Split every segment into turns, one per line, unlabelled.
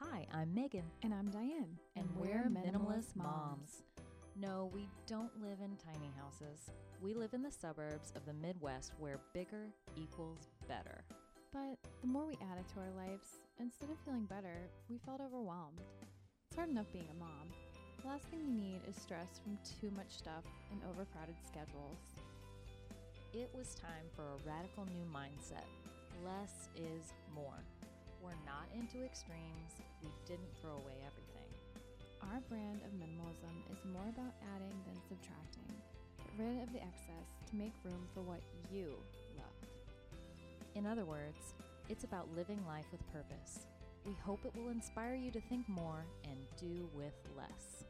Hi, I'm Megan,
And I'm Diane.
and, we're minimalist moms. No, we don't live in tiny houses. We live in the suburbs of the Midwest where bigger equals better.
But the more we added to our lives, instead of feeling better, we felt overwhelmed. It's hard enough being a mom. The last thing we need is stress from too much stuff and overcrowded schedules.
It was time for a radical new mindset. Less is more. We're not into extremes. We didn't throw away everything.
Our brand of minimalism is more about adding than subtracting. Get rid of the excess to make room for what you love.
In other words, it's about living life with purpose. We hope it will inspire you to think more and do with less.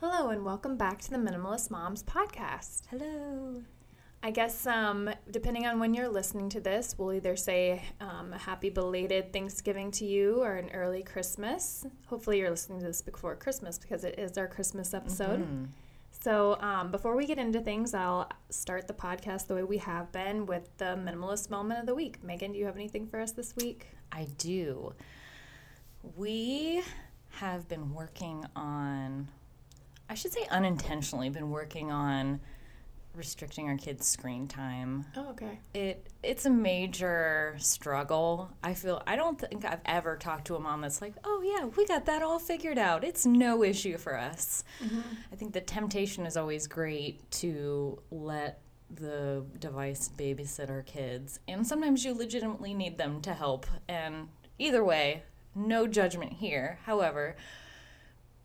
Hello and welcome back to the Minimalist Moms podcast.
Hello.
I guess um, depending on when you're listening to this, we'll either say um, a happy belated Thanksgiving to you or an early Christmas. Hopefully, you're listening to this before Christmas because it is our Christmas episode.
Mm-hmm.
So, um, before we get into things, I'll start the podcast the way we have been with the minimalist moment of the week. Megan, do you have anything for us this week?
I do. We have been working on, I should say unintentionally, been working on restricting our kids' screen time.
Oh, okay.
It it's a major struggle. I feel I don't think I've ever talked to a mom that's like, "Oh yeah, we got that all figured out. It's no issue for us." Mm-hmm. I think the temptation is always great to let the device babysit our kids, and sometimes you legitimately need them to help. And either way, no judgment here. However,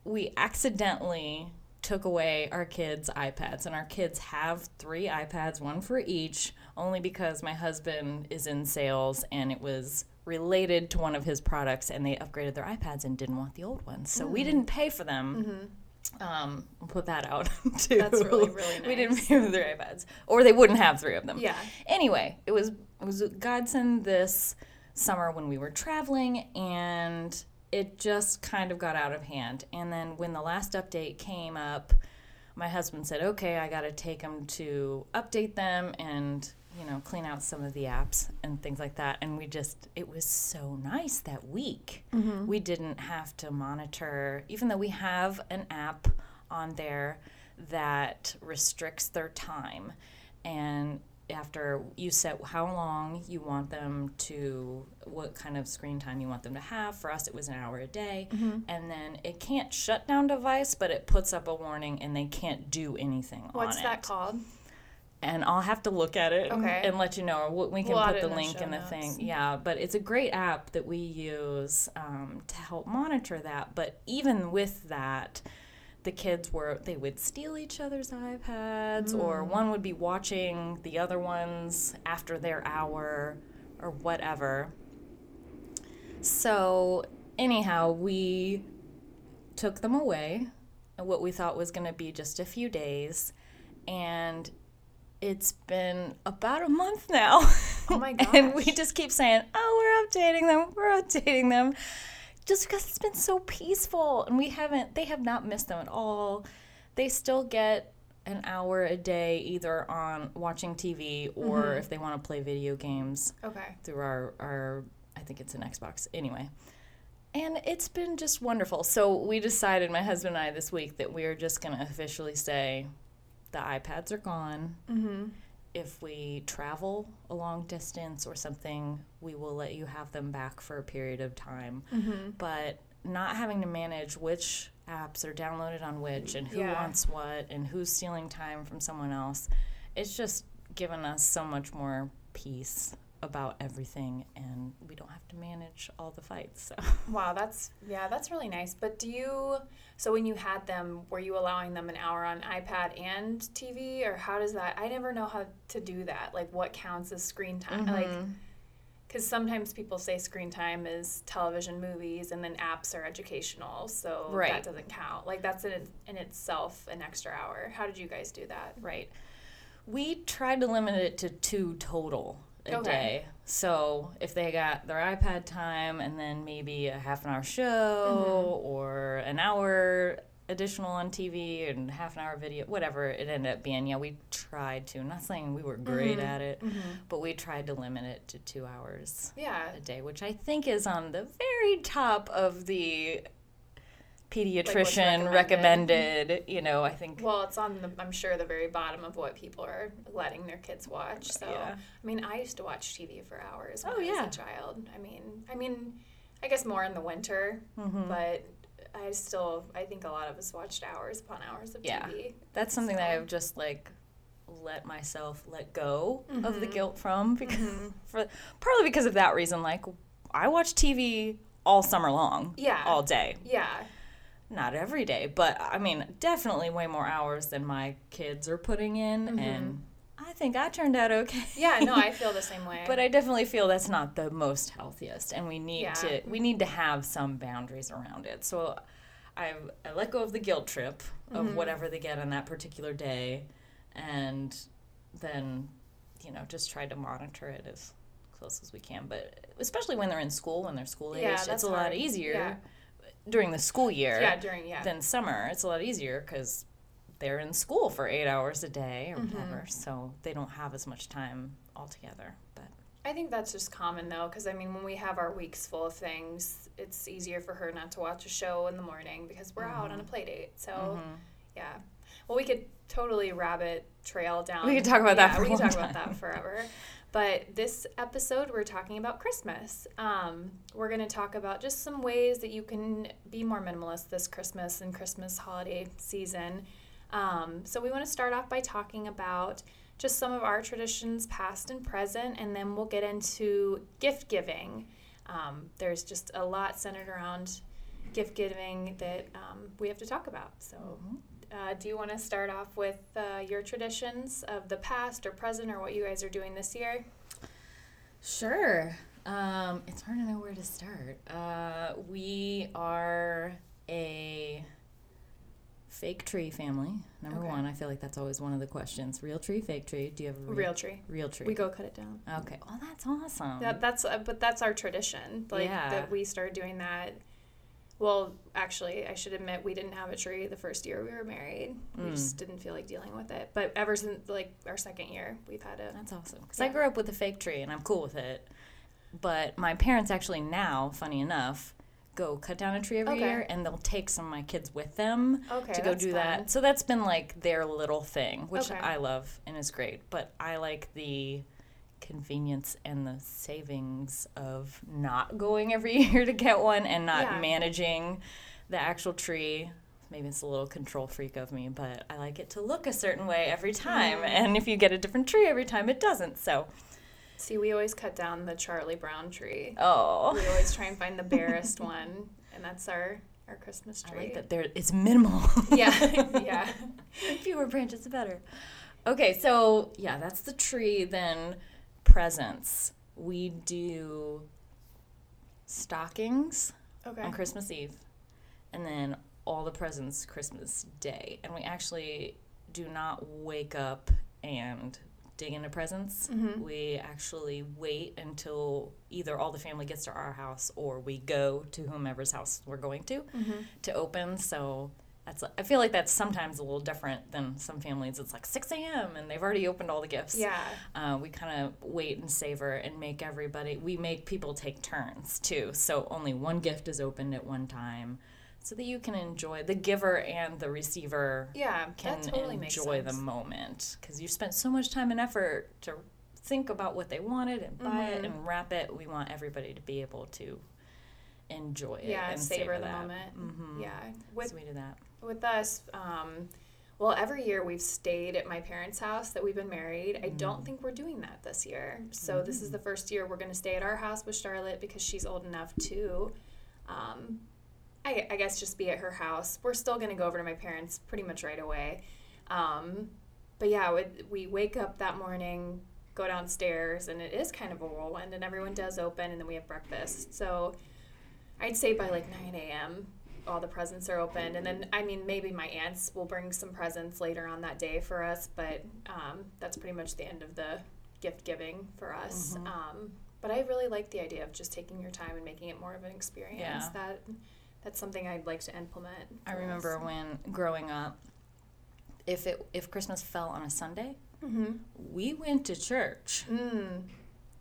we accidentally took away our kids' iPads, and our kids have three iPads, one for each, only because my husband is in sales and it was related to one of his products, and they upgraded their iPads and didn't want the old ones. So we didn't pay for them. Um, we'll put that out too.
That's really, really nice.
We didn't pay for their iPads, or they wouldn't have three of them.
Yeah.
Anyway, it was it was a godsend this summer when we were traveling, and it just kind of got out of hand. And then when the last update came up, my husband said, "Okay, I got to take them to update them and." You know, clean out some of the apps and things like that. And we just, it was so nice that week. Mm-hmm. We didn't have to monitor, even though we have an app on there that restricts their time. And after you set how long you want them to, what kind of screen time you want them to have. For us, it was an hour a day. And then it can't shut down device, but it puts up a warning and they can't do anything
What's that
it.
called?
And I'll have to look at it and-
Okay.
and let you know. We can
We'll
put the
in the
link
show
in the
notes.
thing. Yeah, but it's a great app that we use um, to help monitor that. But even with that, the kids were they would steal each other's iPads, or hmm. one would be watching the other ones after their hour, or whatever. So anyhow, we took them away, what we thought was going to be just a few days, and it's been about a month now.
Oh my
and we just keep saying, "Oh, we're updating them. We're updating them." Just because it's been so peaceful and we haven't they have not missed them at all. They still get an hour a day either on watching TV or if they want to play video games
Okay.
through our, our I think it's an Xbox anyway. And it's been just wonderful. So we decided, my husband and I, this week that we are just going to officially say the iPads are gone.
Mm-hmm.
If we travel a long distance or something, we will let you have them back for a period of time.
Mm-hmm.
But not having to manage which apps are downloaded on which and who
Yeah.
wants what and who's stealing time from someone else, it's just given us so much more peace about everything and we don't have to manage all the fights. So
Wow, that's yeah, that's really nice. But do you so when you had them, were you allowing them an hour on iPad and TV or how does that I never know how to do that. Like what counts as screen time? Like mm-hmm. cuz sometimes people say screen time is television, movies and then apps are educational. So
Right.
that doesn't count. Like that's in in itself an extra hour. How did you guys do that?
Right. We tried to limit it to two total a
Okay.
day. So if they got their iPad time and then maybe a half an hour show or an hour additional on TV and half an hour video, whatever it ended up being. Yeah, we tried to. Not saying we were great
Mhm.
at it,
Mhm.
but we tried to limit it to two hours
Yeah.
a day, which I think is on the very top of the pediatrician
recommended.
recommended. You know, I think.
Well, it's on the I'm sure the very bottom of what people are letting their kids watch. So
Yeah.
I mean, I used to watch TV for hours when
Oh,
I
yeah.
was a child. I mean, I mean, I guess more in the winter,
Mhm.
but I still I think a lot of us watched hours upon hours of
Yeah.
TV.
That's something that I've just like let myself let go of the
Mhm.
guilt from because
Mhm.
for partly because of that reason. Like I watch TV all summer long,
Yeah.
all day.
Yeah.
Not every day, but I mean, definitely way more hours than my kids are putting in,
Mhm.
and I think I turned out okay.
Yeah, no, I feel the same way.
but I definitely feel that's not the most healthiest, and we need
Yeah.
to we need to have some boundaries around it. So, I I let go of the guilt trip of
Mhm.
whatever they get on that particular day, and then you know just try to monitor it as close as we can. But especially when they're in school, when they're school age,
Yeah,
it's a lot easier
Yeah.
During the school year
yeah, during yeah.
than summer. It's a lot easier because they're in school for eight hours a day or
Mhm.
whatever, so they don't have as much time altogether. But
I think that's just common though, because I mean, when we have our weeks full of things, it's easier for her not to watch a show in the morning because we're out on
Mm-hmm.
a play date. So, yeah. Well, we could totally rabbit trail down.
We could talk about that
yeah,
for
we could talk about that forever. But this episode, we're talking about Christmas. Um, we're going to talk about just some ways that you can be more minimalist this Christmas and Christmas holiday season. Um, so, we want to start off by talking about just some of our traditions, past and present, and then we'll get into gift giving. Um, there's just a lot centered around gift giving that um, we have to talk about. So, uh, do you want to start off with uh, your traditions of the past or present, or what you guys are doing this year?
Sure. Um, it's hard to know where to start. Uh, we are a fake tree family. Number
Okay.
one, I feel like that's always one of the questions. Real tree, fake tree. Do you have a real,
Real tree.
real tree?
We go cut it down.
Okay. Well, that's awesome.
That, that's uh, but that's our tradition. Like
Yeah.
that we started doing that. Well, actually, I should admit we didn't have a tree the first year we were married. We
Mm.
just didn't feel like dealing with it. But ever since like our second year, we've had a
That's awesome. Because
Yeah.
I grew up with a fake tree and I'm cool with it. But my parents actually now, funny enough, go cut down a tree every
Okay.
year and they'll take some of my kids with them
okay
to go do
fun.
that. So that's been like their little thing, which
Okay.
I love and is great. But I like the convenience and the savings of not going every year to get one and not
Yeah.
managing the actual tree. Maybe it's a little control freak of me, but I like it to look a certain way every time.
Mm.
And if you get a different tree every time, it doesn't. So,
See, we always cut down the Charlie Brown tree.
oh,
We always try and find the barest one, and that's our our Christmas tree.
I like that there. It's minimal.
Yeah, yeah.
Fewer branches, the better. Okay, so yeah, that's the tree. Then presents. We do stockings
Okay.
on Christmas Eve, and then all the presents Christmas Day. And we actually do not wake up and dig into presents.
Mhm.
We actually wait until either all the family gets to our house or we go to whomever's house we're going to
Mhm.
to open. So that's I feel like that's sometimes a little different than some families. It's like 6 a.m. and they've already opened all the gifts.
Yeah.
Uh, we kind of wait and savor and make everybody. We make people take turns too. So only one gift is opened at one time, so that you can enjoy the giver and the receiver
Yeah.
can
that totally makes
enjoy the moment because you spent so much time and effort to think about what they wanted and buy it
Mhm.
and wrap it. We want everybody to be able to enjoy it
Yeah,
and
savor the
that.
moment.
Mm-hmm.
Yeah. With
so we do that.
With us, um, well, every year we've stayed at my parents' house that we've been married. I
Mm.
don't think we're doing that this year. So this is the first year we're going to stay at our house with Charlotte because she's old enough to, um, I, I guess, just be at her house. We're still going to go over to my parents pretty much right away. Um, but yeah, we, we wake up that morning, go downstairs, and it is kind of a whirlwind, and everyone does open, and then we have breakfast. So I'd say by like 9 a.m., all the presents are opened. And then, I mean, maybe my aunts will bring some presents later on that day for us, but um, that's pretty much the end of the gift giving for us. Um, but I really like the idea of just taking your time and making it more of an experience
Yeah.
that that's something I'd like to implement.
I
for us.
remember when growing up, if it if Christmas fell on a Sunday,
Mhm.
we went to church
Mm.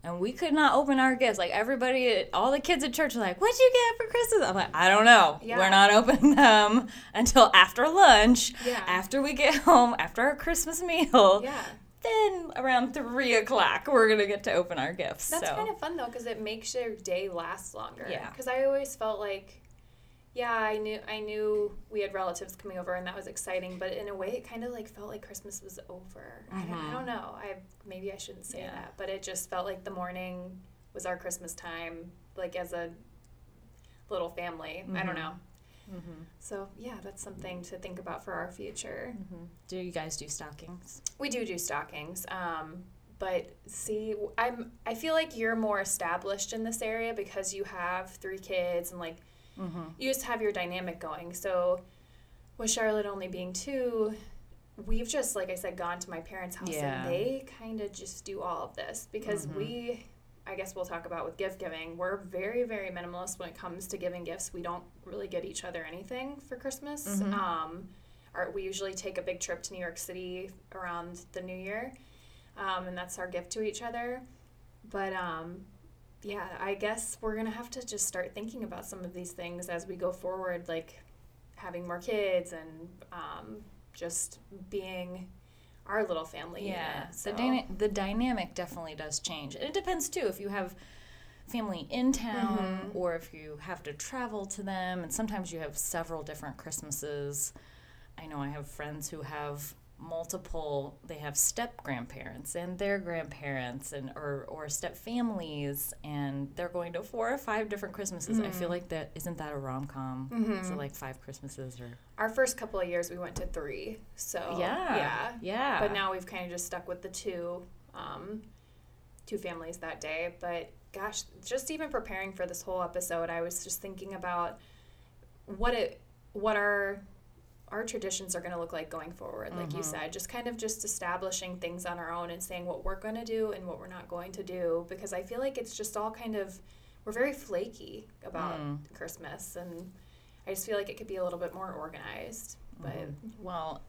And we could not open our gifts. Like everybody, all the kids at church were like, "What'd you get for Christmas?" I'm like, "I don't know.
Yeah.
We're not opening them until after lunch.
Yeah.
After we get home, after our Christmas meal.
Yeah.
Then around three o'clock, we're gonna get to open our gifts.
That's
so.
kind of fun though, because it makes your day last longer.
Yeah.
Because I always felt like, yeah, I knew I knew we had relatives coming over, and that was exciting. But in a way, it kind of like felt like Christmas was over. I, don't, I don't know. I maybe I shouldn't say
Mm-hmm. Yeah.
that, but it just felt like the morning was our Christmas time, like as a little family. I don't
Mhm.
know.
Mhm.
So yeah, that's something to think about for our future.
Mhm. Do you guys do stockings?
We do do stockings, um, but see, I'm I feel like you're more established in this area because you have three kids and like
Mm-hmm.
you just have your dynamic going. So with Charlotte only being two, we've just like I said gone to my parents' house
Yeah.
and they kind of just do all of this because
Mhm.
we. I guess we'll talk about with gift giving. We're very, very minimalist when it comes to giving gifts. We don't really get each other anything for Christmas.
Mhm.
Um, our, we usually take a big trip to New York City around the New Year, um, and that's our gift to each other. But um, yeah, I guess we're gonna have to just start thinking about some of these things as we go forward, like having more kids and um, just being our little family.
Yeah,
unit.
the
So-
dyna- the dynamic definitely does change. And it depends too if you have family in town
Mhm.
or if you have to travel to them. And sometimes you have several different Christmases. I know I have friends who have multiple. They have step grandparents and their grandparents and or or step families, and they're going to four or five different Christmases. I feel like that isn't that a rom com? Is it
Mhm.
like five Christmases or
Our first couple of years, we went to three. So
yeah
yeah.
yeah.
But now we've kind of just stuck with the two, um, two families that day. But gosh, just even preparing for this whole episode, I was just thinking about what it, what our our traditions are going to look like going forward. Like you said, just kind of just establishing things on our own and saying what we're going to do and what we're not going to do. Because I feel like it's just all kind of we're very flaky about
Mm.
Christmas, and I just feel like it could be a little bit more organized. But
Well,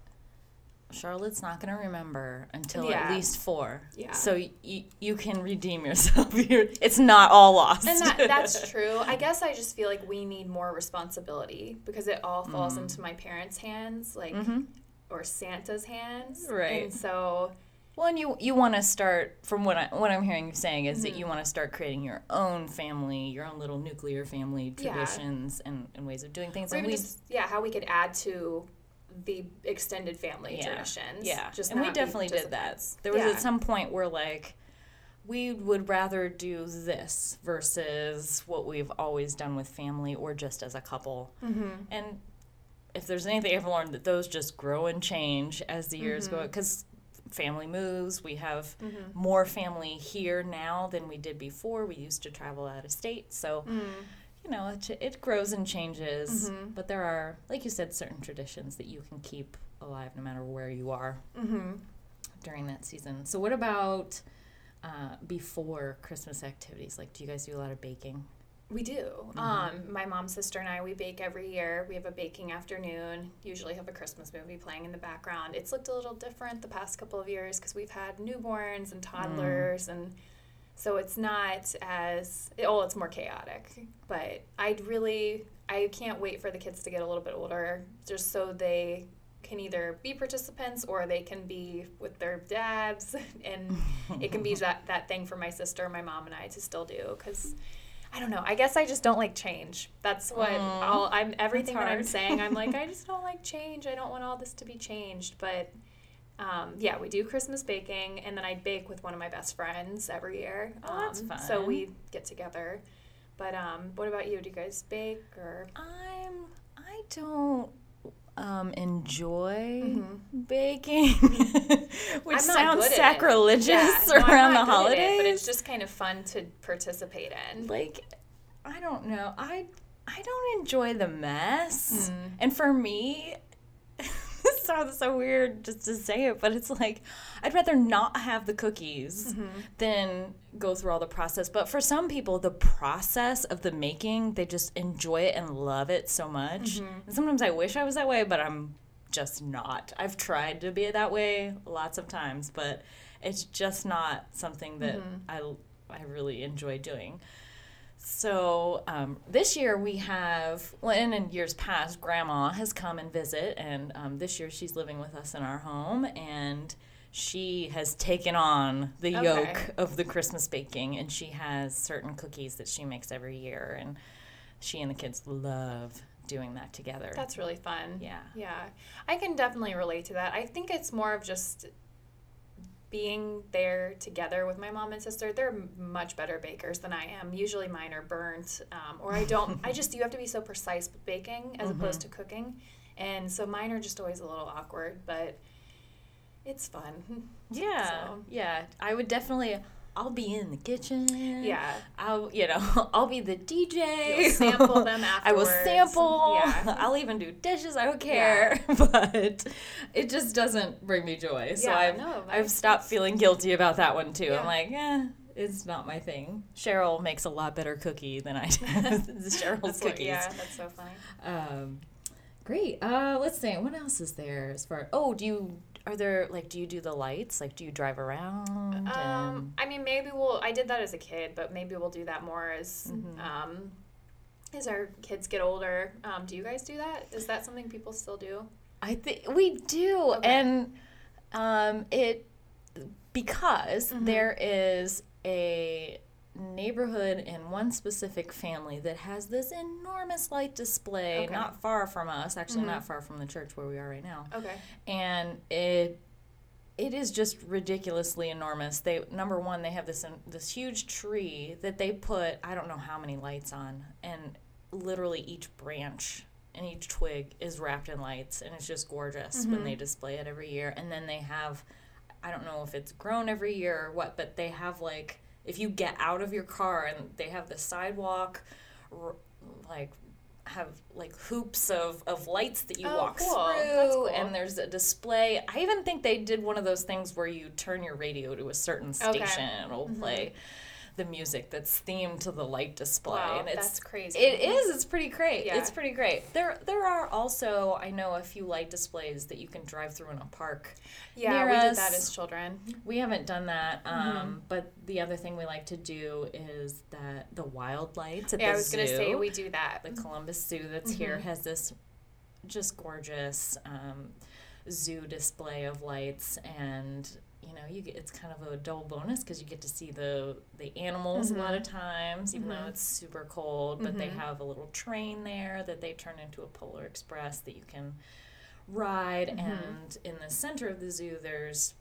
Charlotte's not going to remember until
Yeah.
at least four.
Yeah.
So y- you can redeem yourself. You're, it's not all lost.
and that, that's true. I guess I just feel like we need more responsibility because it all falls into my parents' hands, like
Mhm.
or Santa's hands,
Right.
And so,
Well, and you you want to start from what I what I'm hearing you saying is
Mm-hmm.
that you want to start creating your own family, your own little nuclear family
Yeah.
traditions and, and ways of doing things.
or
And we
just yeah, how we could add to the extended family
Yeah.
traditions.
Yeah,
just
and we definitely did that. There was
Yeah.
at some point where like we would rather do this versus what we've always done with family or just as a couple.
Mm-hmm.
And if there's anything I've learned, that those just grow and change as the years
Mm-hmm.
go. Because family moves, we have more family here now than we did before. We used to travel out of state, so
Mm-hmm.
You know it, it grows and changes. But there are, like you said, certain traditions that you can keep alive no matter where you are
Mm-hmm.
during that season. So what about uh, before Christmas activities? Like, do you guys do a lot of baking?
We do.
Mm-hmm.
Um, my mom, sister, and I, we bake every year. We have a baking afternoon. Usually have a Christmas movie playing in the background. It's looked a little different the past couple of years because we've had newborns and toddlers, and so it's not as oh, it's more chaotic. But I'd really, I can't wait for the kids to get a little bit older, just so they can either be participants or they can be with their dads, and it can be that that thing for my sister, my mom, and I to still do because. I don't know. I guess I just don't like change. That's what all I'm everything that I'm saying. I'm like I just don't like change. I don't want all this to be changed. But um, yeah, we do Christmas baking, and then I bake with one of my best friends every year.
Oh, that's
Um, So we get together. But um, what about you? Do you guys bake or?
I'm. I don't um, enjoy
Mm-hmm.
baking, which sounds
good at it.
sacrilegious
Yeah, no,
around the holidays.
it, but it's just kind of fun to participate in.
like I don't know. I I don't enjoy the mess.
Mm.
And for me, sounds so weird just to say it, but it's like I'd rather not have the cookies
Mm-hmm.
than go through all the process. But for some people, the process of the making, they just enjoy it and love it so much.
Mm-hmm.
And sometimes I wish I was that way, but I'm just not. I've tried to be that way lots of times, but it's just not something that
Mm-hmm.
I I really enjoy doing. So um, this year we have, well, and in years past, Grandma has come and visit, and um, this year she's living with us in our home, and she has taken on the
Okay.
yoke of the Christmas baking, and she has certain cookies that she makes every year, and she and the kids love doing that together.
That's really fun.
yeah.
Yeah, I can definitely relate to that. I think it's more of just being there together with my mom and sister. They're much better bakers than I am. Usually mine are burnt, um, or I don't. I just you have to be so precise with baking as opposed to cooking, and so mine are just always a little awkward, but it's fun.
Yeah,
So-
yeah. I would definitely. I'll be in the kitchen.
Yeah.
I'll you know I'll be the DJ.
You'll sample them afterwards.
I will sample.
Yeah.
I'll even do dishes. I don't care. But it just doesn't bring me joy. So
Yeah,
I've
no,
I've stopped feeling guilty about that one too.
Yeah.
I'm like, eh, it's not my thing. Cheryl makes a lot better cookie than I do. Cheryl's
That's what-
cookies.
yeah, that's so funny.
Um, great. Uh, let's see. What else is there as far? Oh, do you are there like do you do the lights? Like, do you drive around?
Um,
and,
I mean, maybe we'll. I did that as a kid, but maybe we'll do that more as
Mm-hmm.
um, as our kids get older. Um, do you guys do that? Is that something people still do?
I think we do,
Okay.
and um, it because
Mm-hmm.
there is a neighborhood in one specific family that has this enormous light display
Okay. Mm-hmm.
not far from us actually not far from the church where we are right now
Okay.
and it it is just ridiculously enormous. They number one, they have this this huge tree that they put I don't know how many lights on, and literally each branch and each twig is wrapped in lights, and it's just gorgeous when they display it every year. And then they have I don't know if it's grown every year or what, but they have like if you get out of your car and they have the sidewalk, r- like have like hoops of, of lights that you
Oh,
walk
cool.
Through
cool.
and there's a display i even think they did one of those things where you turn your radio to a certain
Okay.
station and it'll mm-hmm. play the music that's themed to the light display
Wow,
and it's
that's crazy.
it is it's pretty great
Yeah.
it's pretty great there there are also i know a few light displays that you can drive through in a park
Yeah, we
us.
did that as children.
we haven't done that, um,
Mm-hmm.
but the other thing we like to do is that the wild lights at
Yeah,
the
I was gonna say we do that.
the Columbus Zoo that's here has this just gorgeous um, zoo display of lights, and you know, you get it's kind of a double bonus because you get to see the the animals a lot of mm-hmm. times, even though mm-hmm. it's super cold. But they mm-hmm. have a little train there that they turn into a Polar Express that you can ride, and in the center of the zoo, there's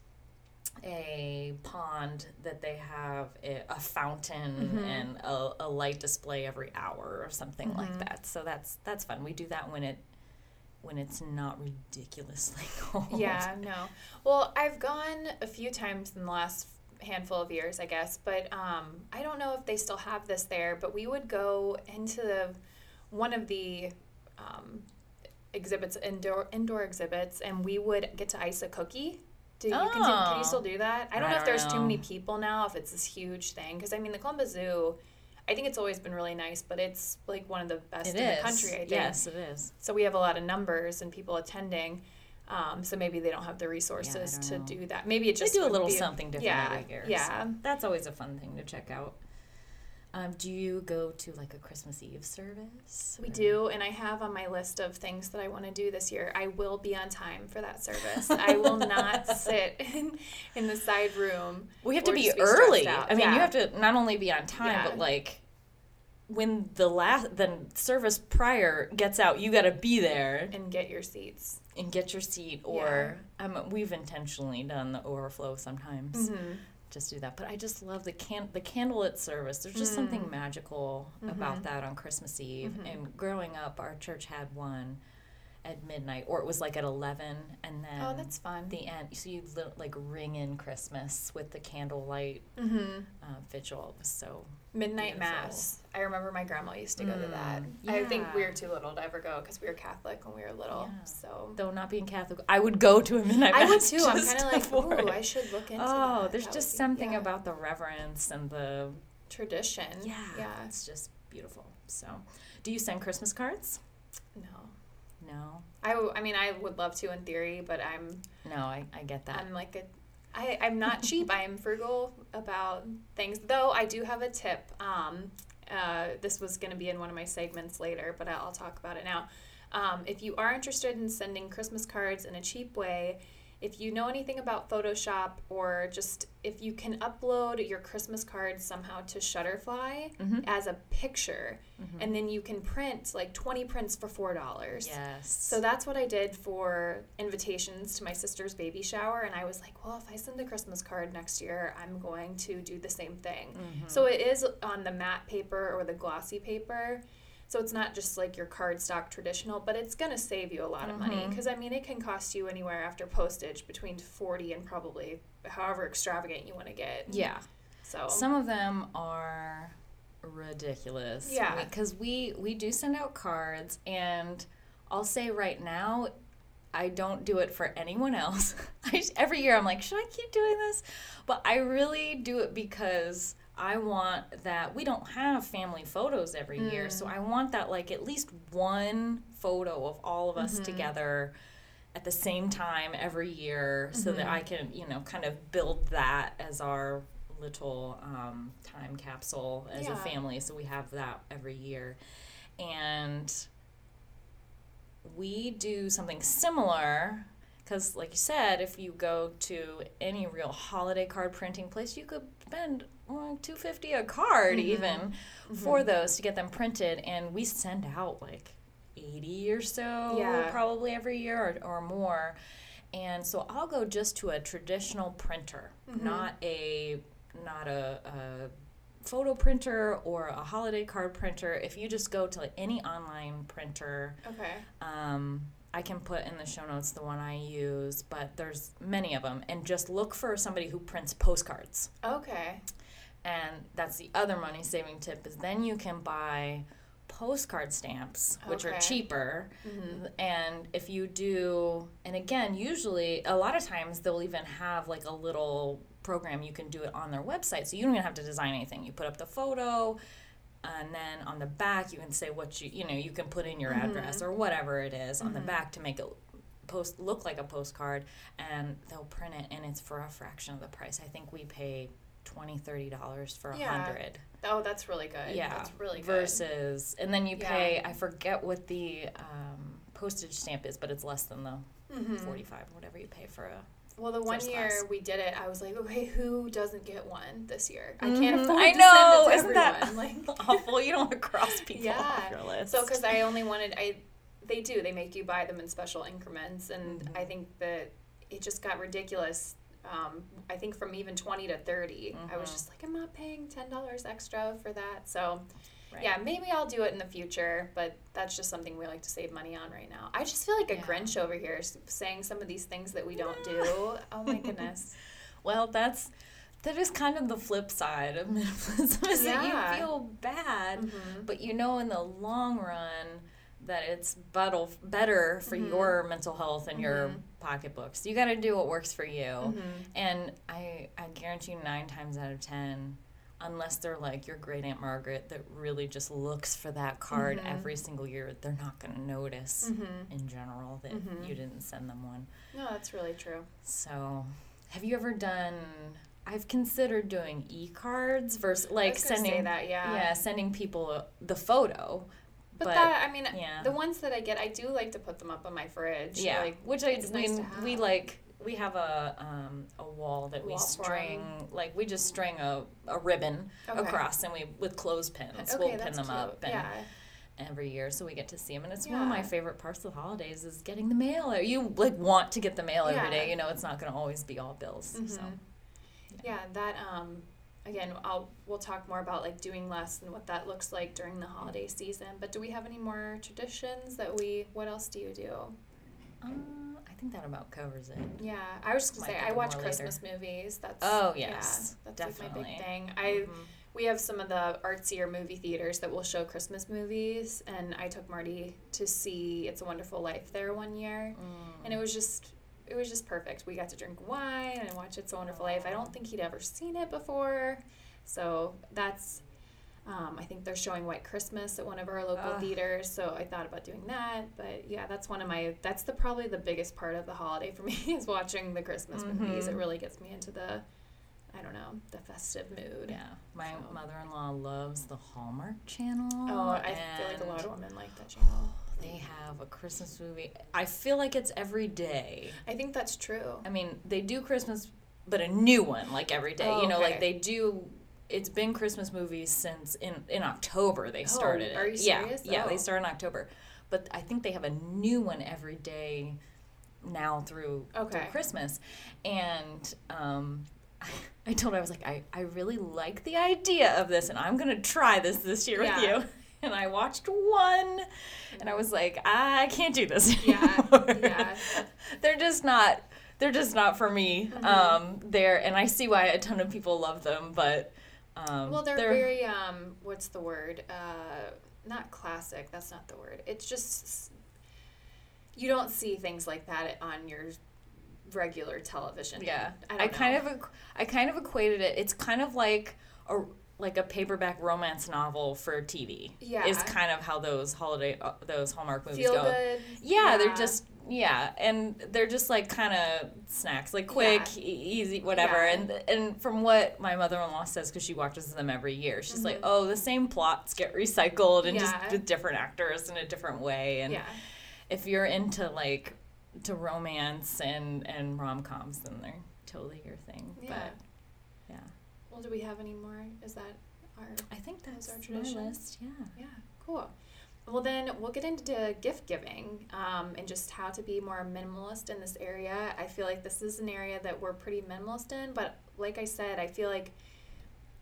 a pond that they have a, a fountain and a, a light display every hour or something like that. So that's that's fun. We do that when it when it's not ridiculously cold.
Yeah, no. Well, I've gone a few times in the last handful of years, I guess, but um, I don't know if they still have this there. But we would go into the one of the um, exhibits, indoor indoor exhibits, and we would get to ice a cookie. Do you, continue, can
Oh.
you still do that? I don't
I
know if
don't
there's too many people now, if it's this huge thing. Because I mean, the Columbus Zoo, I think it's always been really nice, but it's like one of the best
It
in
is.
the country. I think.
Yes, it is.
So we have a lot of numbers and people attending. Um, so maybe they don't have the resources to
don't know.
do that. Maybe it just
They do a little something different
yeah,
every year.
Yeah.
so that's always a fun thing to check out. Um, do you go to like a Christmas Eve service?
We
or-
do, and I have on my list of things that I want to do this year. I will be on time for that service. I will not sit in, in the side room.
We have to
or
be early. I mean,
Yeah.
you have to not only be on time,
Yeah.
but like when the last the service prior gets out, you got to be there
and get your seats.
and get your seat. Or um, we've intentionally done the overflow sometimes.
Mm-hmm.
Just do that, but I just love the can the candlelit service. There's just
Mm.
something magical
Mm-hmm.
about that on Christmas Eve. And growing up, our church had one, at midnight, or it was like at eleven, and then
Oh, that's fun.
the end. So you like ring in Christmas with the candlelight
mm-hmm.
uh, vigil. It was so
Midnight
Beautiful.
Mass. I remember my grandma used to go to that.
Mm,
I think we were too little to ever go because we were Catholic when we were little.
Yeah.
So
though not being Catholic, I would go to a midnight
I would
mass.
too. I'm kind of like, ooh,
it.
I should look into
Oh,
that.
there's
That
just
would be-
something
yeah.
about the reverence and the
tradition.
yeah,
Yeah.
It's just beautiful. So, do you send Christmas cards?
No.
No,
I, w- I mean, I would love to in theory, but I'm
no, I, I get that.
I'm like a I, I'm not cheap. I am frugal about things. Though I do have a tip. Um, uh, this was going to be in one of my segments later, but I'll talk about it now. Um, if you are interested in sending Christmas cards in a cheap way, if you know anything about Photoshop or just if you can upload your Christmas cards somehow to Shutterfly
Mhm.
as a picture, and then you can print like 20 prints for $4.
yes.
So that's what I did for invitations to my sister's baby shower. And I was like, well, if I send a Christmas card next year, I'm going to do the same thing.
Mm-hmm.
So it is on the matte paper or the glossy paper. So it's not just like your cardstock traditional, but it's going to save you a lot of money.
Mm-hmm.
Because I mean, it can cost you anywhere after postage between 40 and probably however extravagant you want to get.
yeah.
So,
Some of them are ridiculous.
Yeah.
Because we, we do send out cards, and I'll say right now, I don't do it for anyone else. Just, every year I'm like, should I keep doing this? But I really do it because I want that. We don't have family photos every year, so mm. I want that like at least one photo of all of us mm-hmm. together at the same time every year so that mm-hmm. I can, you know, kind of build that as our little um, time capsule as a family. So we have that every year. And we do something similar because, like you said, if you go to any real holiday card printing place, you could spend Mm, well, 250 a card mm-hmm. even mm-hmm. for those to get them printed. And we send out like 80 or so
Yeah.
probably every year or, or more. And so I'll go just to a traditional printer, mm-hmm. not a not a, a photo printer or a holiday card printer. If you just go to like any online printer,
okay.
um, I can put in the show notes the one I use, but there's many of them. And just look for somebody who prints postcards.
Okay.
And that's the other money saving tip is then you can buy postcard stamps, which are
Okay.
cheaper. Mm-hmm. And if you do, and again, usually a lot of times they'll even have like a little program you can do it on their website. So you don't even have to design anything. You put up the photo, and then on the back you can say what you you know you can put in your mm-hmm. address or whatever it is on the mm-hmm. back to make it post look like a postcard and they'll print it and it's for a fraction of the price i think we pay 20 30 dollars for a
Yeah.
hundred
Oh, that's really good.
yeah
That's really good.
versus and then you
Yeah.
pay i forget what the um, postage stamp is but it's less than the
Mm-hmm.
45 or whatever you pay for a
Well, the one year
class.
we did it, I was like, okay, who doesn't get one this year? I can't afford
I
to
know,
send it to
isn't that.
Like,
awful you don't want to cross people
Yeah.
off your list
so because I only wanted, I they do, they make you buy them in special increments, and
Mm-hmm.
I think that it just got ridiculous. Um, I think from even twenty to 30 I was
Mhm.
just like, I'm not paying ten dollars extra for that. So.
Right.
Yeah, maybe I'll do it in the future, but that's just something we like to save money on right now. I just feel like a
Yeah.
Grinch over here saying some of these things that we don't do. Oh my goodness.
Well, that's that is kind of the flip side of minimalism is
Yeah.
that you feel bad,
Mhm.
but you know in the long run that it's better better for
Mhm.
your mental health and your
Mhm.
Pocketbooks. You got to do what works for you.
Mhm.
And I I guarantee 9 times out of 10 unless they're like your great aunt Margaret that really just looks for that card
Mhm.
every single year, they're not going to notice
Mhm.
in general that
Mhm.
you didn't send them one.
No, that's really true.
So, have you ever done? I've considered doing e-cards versus like sending
that, yeah.
yeah, sending people the photo.
But,
But,
that, I mean,
yeah.
the ones that I get, I do like to put them up on my fridge.
yeah,
Like,
which I
it's
we,
nice
we like we have a um, a wall that we
Wall
string like we just string a, a ribbon
Okay.
across and we with clothespins
okay,
we'll pin them
cute.
up and
yeah.
every year so we get to see them and it's one of my favorite parts of the holidays is getting the mail you like want to get the mail every
Yeah.
day you know it's not going to always be all bills so
Mhm. Yeah, that um again, I'll we'll talk more about like doing less and what that looks like during the holiday season. But do we have any more traditions that we? What else do you do?
Um, I think that about covers it.
Yeah, I was just gonna
Might
say I watch Christmas movies. That's
Oh,
yeah,
yes,
that's like my big thing. I
Mhm.
we have some of the artsier movie theaters that will show Christmas movies, and I took Marty to see It's a Wonderful Life there one year,
Mm.
and it was just it was just perfect. We got to drink wine and watch It's a Wonderful Life. I don't think he'd ever seen it before, so that's. Um, I think they're showing White Christmas at one of our local
Ugh.
theaters, so I thought about doing that. But yeah, that's one of my. That's the probably the biggest part of the holiday for me is watching the Christmas movies. It
Mhm.
really gets me into the, I don't know, the festive mood.
Yeah, my
So-
mother-in-law loves the Hallmark Channel.
Oh, I feel like a lot of women like that channel.
They have a Christmas movie. I feel like it's every day.
I think that's true.
I mean, they do Christmas, but a new one like every day.
Oh,
you know,
okay.
like they do. It's been Christmas movies since in in October they started.
Oh, are you
yeah,
serious?
Yeah,
Oh.
they start in October, but I think they have a new one every day now through, through
Okay.
Christmas, and um. I told her I was like I, I really like the idea of this and I'm gonna try this this year
Yeah.
with you and I watched one and I was like I can't do this anymore.
yeah.
they're just not they're just not for me
Mm-hmm.
um there and i see why a ton of people love them but um
Well, they're, very um, what's the word? Uh, not classic. That's not the word. It's just you don't see things like that on your regular television.
yeah
I,
i, kind of I kind of equated it it's kind of like a like a paperback romance novel for tv
Yeah.
is kind of how those holiday uh, those hallmark movies
feel
go
good.
yeah, they're just yeah, and they're just like kind of snacks, like quick,
Yeah.
e- easy, whatever.
Yeah.
And and from what my mother-in-law says, because she watches them every year, she's like, oh, the same plots get recycled and just
Mm-hmm.
With different actors in a different way. And
yeah.
if you're into like to romance and and rom coms, then they're totally your thing.
Yeah.
But yeah,
do we have any more? Is that our
I think that's
are
my
traditions.
list. Yeah.
Yeah, cool. Well, then we'll get into gift giving um, and just how to be more minimalist in this area. I feel like this is an area that we're pretty minimalist in, but like I said, I feel like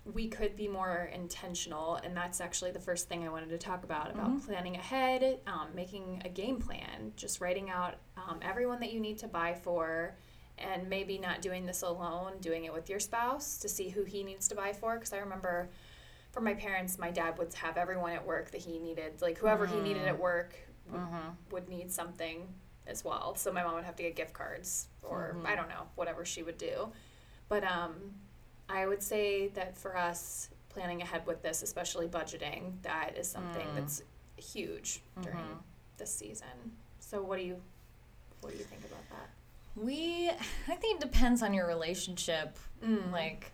we could be more intentional, and that's actually the first thing I wanted to talk about about
Mhm.
planning ahead, um, making a game plan, just writing out um, everyone that you need to buy for. And maybe not doing this alone, doing it with your spouse to see who he needs to buy for. Because I remember for my parents, my dad would have everyone at work that he needed, like whoever he needed at work would,
Mm-hmm.
would need something as well. So my mom would have to get gift cards or
Mhm.
I don't know, whatever she would do. But um, I would say that for us, planning ahead with this, especially budgeting, that is something
Mm.
that's huge during
Mhm.
this season. So what do you what do you think about that?
We, I think it depends on your relationship.
Mm.
Like,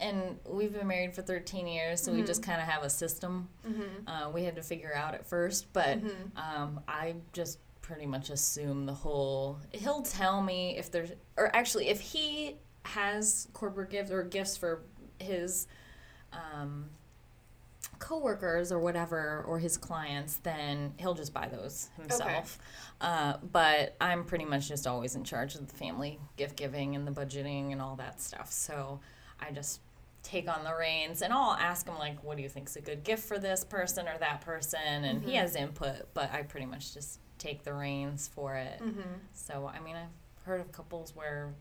and we've been married for 13 years, so we
Mhm.
just kind of have a system
Mm-hmm.
uh, we had to figure out at first. But
Mhm.
um, I just pretty much assume the whole. He'll tell me if there's, or actually, if he has corporate gifts or gifts for his. Um, coworkers or whatever or his clients then he'll just buy those himself uh, but i'm pretty much just always in charge of the family gift giving and the budgeting and all that stuff so i just take on the reins and i'll ask him like what do you think's a good gift for this person or that person and he
Mhm.
has input but i pretty much just take the reins for it
Mm-hmm.
so i mean i've heard of couples where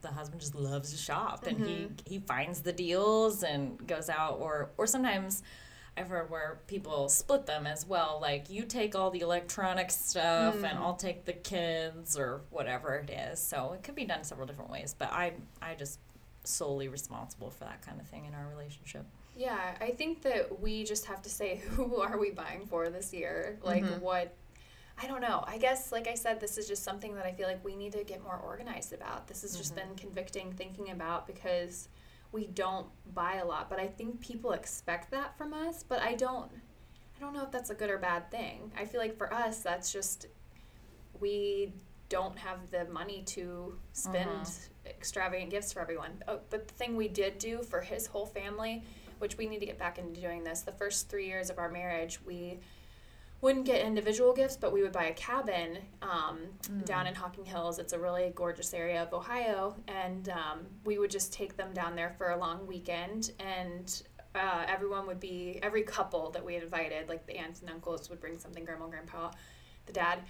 the husband just loves to shop and he
Mhm.
he finds the deals and goes out or or sometimes I've where people split them as well. Like you take all the electronic stuff
Mm.
and I'll take the kids or whatever it is. So it could be done several different ways. But I I just solely responsible for that kind of thing in our relationship.
Yeah, I think that we just have to say who are we buying for this year? Like
Mhm.
what I don't know. I guess like I said this is just something that I feel like we need to get more organized about. This has just
Mhm.
been convicting thinking about because we don't buy a lot, but I think people expect that from us, but I don't I don't know if that's a good or bad thing. I feel like for us that's just we don't have the money to spend
Mhm.
extravagant gifts for everyone. Oh, but the thing we did do for his whole family, which we need to get back into doing this, the first three years of our marriage, we wouldn't get individual gifts, but we would buy a cabin um, down in Hocking Hills. It's a really gorgeous area of Ohio, and um, we would just take them down there for a long weekend. And uh, everyone would be every couple that we had invited, like the aunts and uncles, would bring something. Grandma, grandpa, the dad,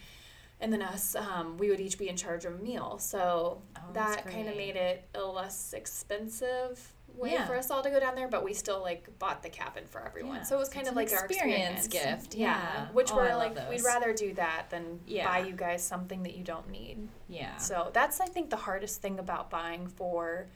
and then us. Um, we would each be in charge of a meal, so
Oh,
that kind of made it a less expensive way
Yeah.
for us all to go down there. But we still like bought the cabin for everyone,
Yeah.
so it was kind
It's
of like our
experience
experience
gift, yeah.
which
Oh,
we're like we'd rather do that than
Yeah.
buy you guys something that you don't need.
Yeah.
So that's I think the hardest thing about buying for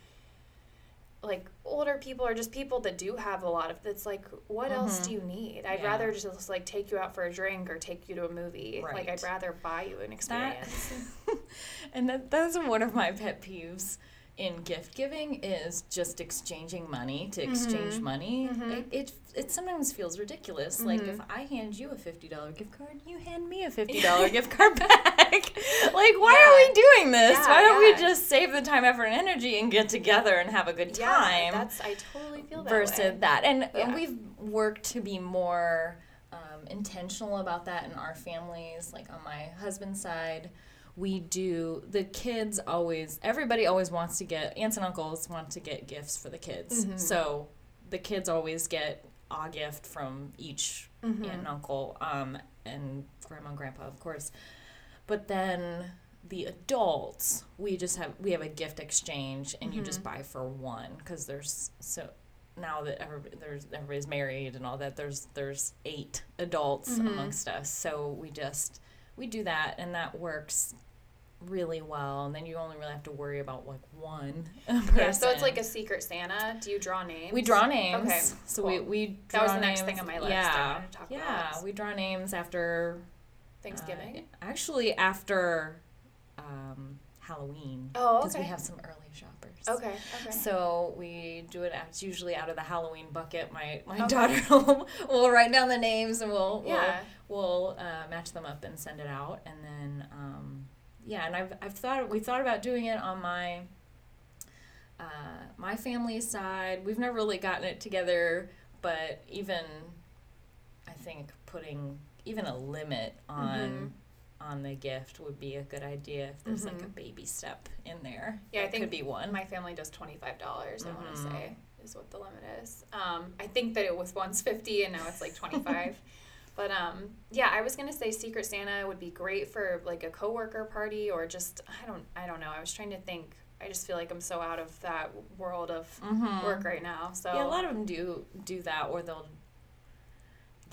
like older people or just people that do have a lot of it's like what else
Mhm.
do you need i'd
Yeah.
rather just like take you out for a drink or take you to a movie like i'd rather buy you an
That,
experience
and that, that's one of my pet peeves in gift giving is just exchanging money to exchange
Mhm.
money.
Mhm.
It, it it sometimes feels ridiculous. Like if I hand you a fifty dollar gift card, you hand me a fifty dollar gift card back. like why are we doing this?
Yeah,
why don't
yeah.
we just save the time, effort, and energy and get together and have a good
yeah
time?
that's i totally feel that
versus
way.
that. And, and
Yeah.
we've worked to be more um, intentional about that in our families. Like on my husband's side, we do the kids always. Everybody always wants to get aunts and uncles want to get gifts for the kids.
Mhm.
So the kids always get a gift from each
Mhm.
aunt and uncle, um, and grandma and grandpa, of course. But then the adults, we just have we have a gift exchange, and you
Mm-hmm.
just buy for one because there's so now that everybody, there's everybody's married and all that. There's there's eight adults
Mhm.
amongst us, so we just we do that, and that works really well. And then you only really have to worry about like one. person.
yeah so it's like a secret santa do you draw names
We draw names.
Okay,
So we,
cool.
we
That
draw
was the next thing on my list
Yeah.
wanted to talk
yeah. We draw names after
thanksgiving
uh, actually after um, Halloween.
Oh,
Because we have some early shoppers.
okay okay
So we do it. It's usually out of the Halloween bucket. My my
Okay.
daughter will, will write down the names and we'll
Yeah.
we'll, we'll uh, match them up and send it out. And then um, yeah, and I've I've thought we thought about doing it on my uh, my family's side. We've never really gotten it together, but even I think putting even a limit on.
Mhm.
On the gift would be a good idea if there's like a
Mhm.
baby step in there.
Yeah, I think
could be one.
My family does twenty five dollars. I want to say is what the limit is. Um, I think that it was once fifty and now it's like twenty five. but um, yeah, I was gonna say Secret Santa would be great for like a coworker party or just I don't I don't know. I was trying to think. I just feel like I'm so out of that world of
Mhm.
work right now. So
Yeah, a lot of them do do that, or they'll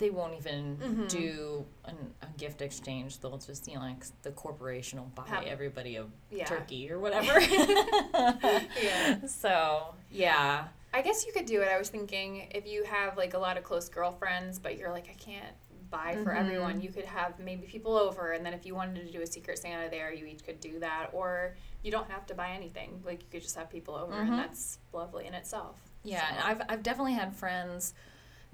they won't even
Mhm.
do an, a gift exchange. They'll just you know like the corporation will buy
Have-
everybody a
yeah.
turkey or whatever.
Yeah.
So yeah,
I guess you could do it. I was thinking if you have like a lot of close girlfriends, but you're like, I can't buy for
Mhm.
everyone, you could have maybe people over, and then if you wanted to do a secret Santa there, you each could do that. Or you don't have to buy anything. Like you could just have people over,
Mhm.
and that's lovely in itself.
yeah.
So-
And I've I've definitely had friends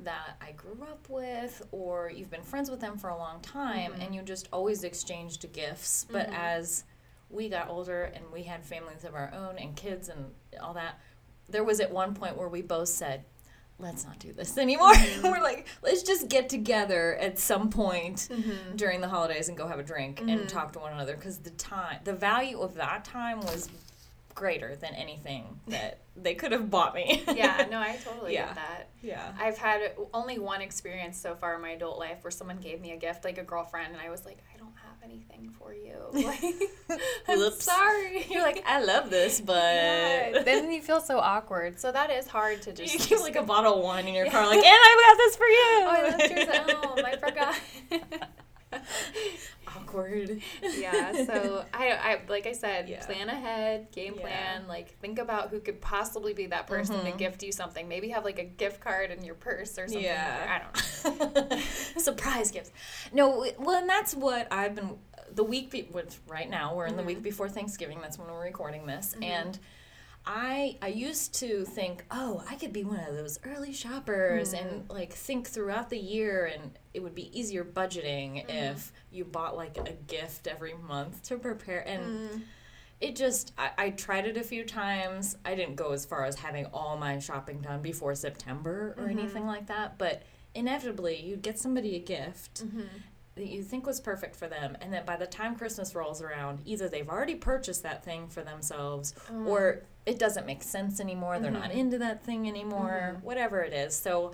that I grew up with, or you've been friends with them for a long time,
Mhm.
and you just always exchanged gifts. But
Mhm.
as we got older and we had families of our own and kids and all that, there was at one point where we both said, "Let's not do this anymore."
Mm-hmm.
We're like, "Let's just get together at some point
Mhm.
during the holidays and go have a drink
Mhm.
and talk to one another because the time, the value of that time was greater than anything that they could have bought me."
yeah, no, I totally
Yeah.
get that.
yeah.
I've had only one experience so far in my adult life where someone gave me a gift, like a girlfriend, and I was like, I don't have anything for you. Like, I'm sorry.
You're like, I love this, but
Yeah, then you feel so awkward. So that is hard to just.
you keep like a bottle of wine in your car, like, and I got this for you.
Oh, I left yours at home. I forgot.
Awkward.
yeah. So I, I, like I said,
Yeah.
plan ahead, game
Yeah.
plan. Like think about who could possibly be that person to
Mhm.
gift you something. Maybe have like a gift card in your purse or something.
Yeah.
I don't know.
Surprise gifts. No, well, and that's what I've been. The week, be, which right now we're in the
Mhm.
week before Thanksgiving. That's when we're recording this,
Mhm.
and I I used to think, oh, I could be one of those early shoppers
Mm-hmm.
and like think throughout the year, and it would be easier budgeting
Mm-hmm.
if you bought like a gift every month to prepare and.
Mm.
It just, I, I tried it a few times. I didn't go as far as having all my shopping done before September or
Mhm.
anything like that, but inevitably you'd get somebody a gift
Mhm.
that you think was perfect for them and that by the time christmas rolls around either they've already purchased that thing for themselves
Mm.
or it doesn't make sense anymore they're not
Mhm.
into that thing anymore
Mhm.
whatever it is so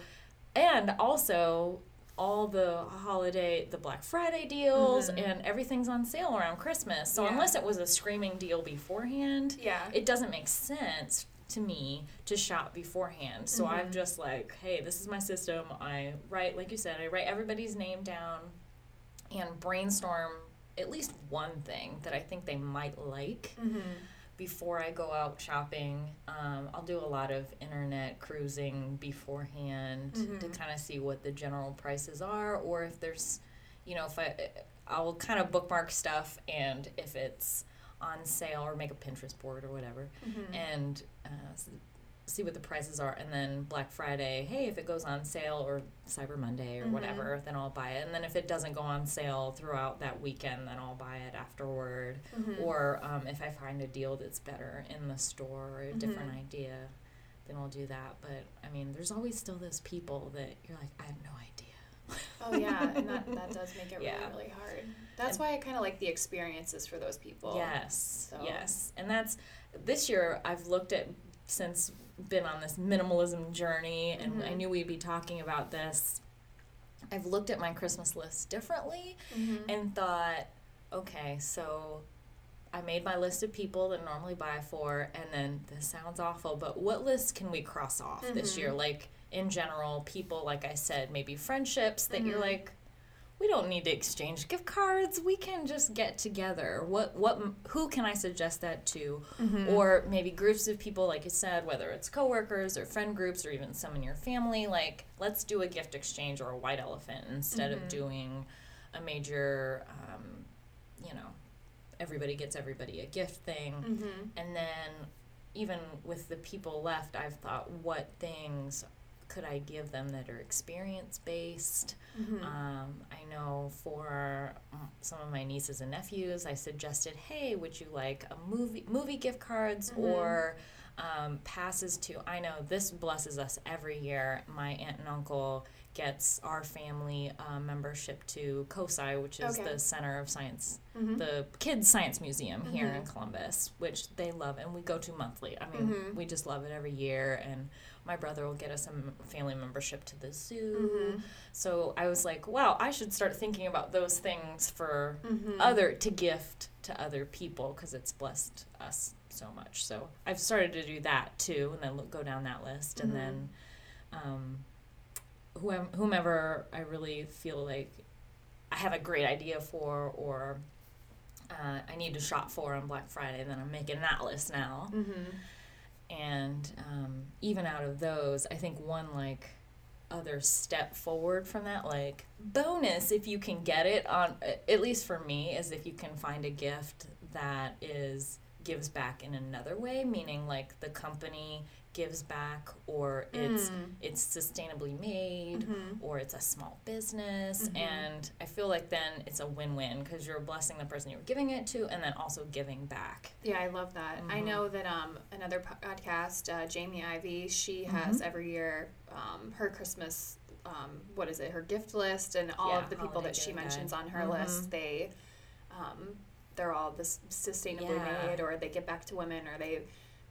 and also all the holiday the black friday deals
Mhm.
and everything's on sale around christmas so
Yeah.
unless it was a screaming deal beforehand
Yeah.
it doesn't make sense to me to shop beforehand. So I'm
Mhm.
just like, hey, this is my system. I write, like you said, I write everybody's name down and brainstorm at least one thing that I think they might like
mm-hmm.
Before I go out shopping. Um, I'll do a lot of internet cruising beforehand to
Mhm.
kind of see what the general prices are, or if there's, you know, if I, I'll kind of bookmark stuff, and if it's on sale or make a Pinterest board or whatever,
Mm-hmm.
and uh, see what the prices are, and then Black Friday, hey, if it goes on sale or Cyber Monday or
Mhm.
whatever, then I'll buy it, and then if it doesn't go on sale throughout that weekend, then I'll buy it afterward
Mm-hmm.
or um, if I find a deal that's better in the store or a different
Mhm.
idea, then I'll do that. But I mean, there's always still those people that you're like, I have no idea.
Oh yeah, and that, that does make it
Yeah.
really really hard. That's
And-
why I kind of like the experiences for those people.
yes,
so-
yes, and that's this year. I've looked at since been on this minimalism journey, and I
Mhm.
knew we'd be talking about this. I've looked at my Christmas list differently
Mm-hmm.
and thought, okay, so I made my list of people that I normally buy for, and then this sounds awful, but what list can we cross off this
Mhm.
year? Like in general, people, like I said, maybe friendships that you're
Mhm.
like, we don't need to exchange gift cards. We can just get together. What what who can I suggest that to?
Mm-hmm.
Or maybe groups of people, like you said, whether it's coworkers or friend groups or even some in your family. Like, let's do a gift exchange or a white elephant instead
Mhm.
of doing a major, um, you know, everybody gets everybody a gift thing.
Mm-hmm.
And then, even with the people left, I've thought, what things could I give them that are experience based?
Mm-hmm.
Um, I know for mm, some of my nieces and nephews, I suggested, hey, would you like a movie movie gift cards
Mhm.
or um, passes to? I know this blesses us every year. My aunt and uncle gets our family uh, membership to COSI, which is
Okay.
the Center of Science,
mm-hmm.
the Kids Science Museum here in
Mhm.
Columbus, which they love, and we go to monthly. I mean,
Mhm.
we just love it every year, and my brother will get us a family membership to the zoo.
Mm-hmm.
So I was like, wow, I should start thinking about those things for
Mm-hmm.
other to gift to other people because it's blessed us so much. So I've started to do that too, and then look, go down that list, and
Mhm.
then um, whoever, whomever I really feel like I have a great idea for, or uh, I need to shop for on Black Friday, then I'm making that list now
Mm-hmm.
And um, even out of those i think one like other step forward from that like bonus if you can get it on at least for me is if you can find a gift that is gives back in another way meaning like the company gives back or it's
Mm.
it's sustainably made
Mhm.
or it's a small business
Mhm.
and i feel like then it's a win-win because you're blessing the person you're giving it to and then also giving back
Yeah, I love that. I
Mhm.
know that um, another podcast, uh, Jamie Ivey, she has
Mhm.
every year um, her Christmas, um, what is it, her gift list, and all
Yeah,
of the people that she mentions on her
Mhm.
list, they, um, they're all this sustainably
Yeah.
made, or they get back to women, or they,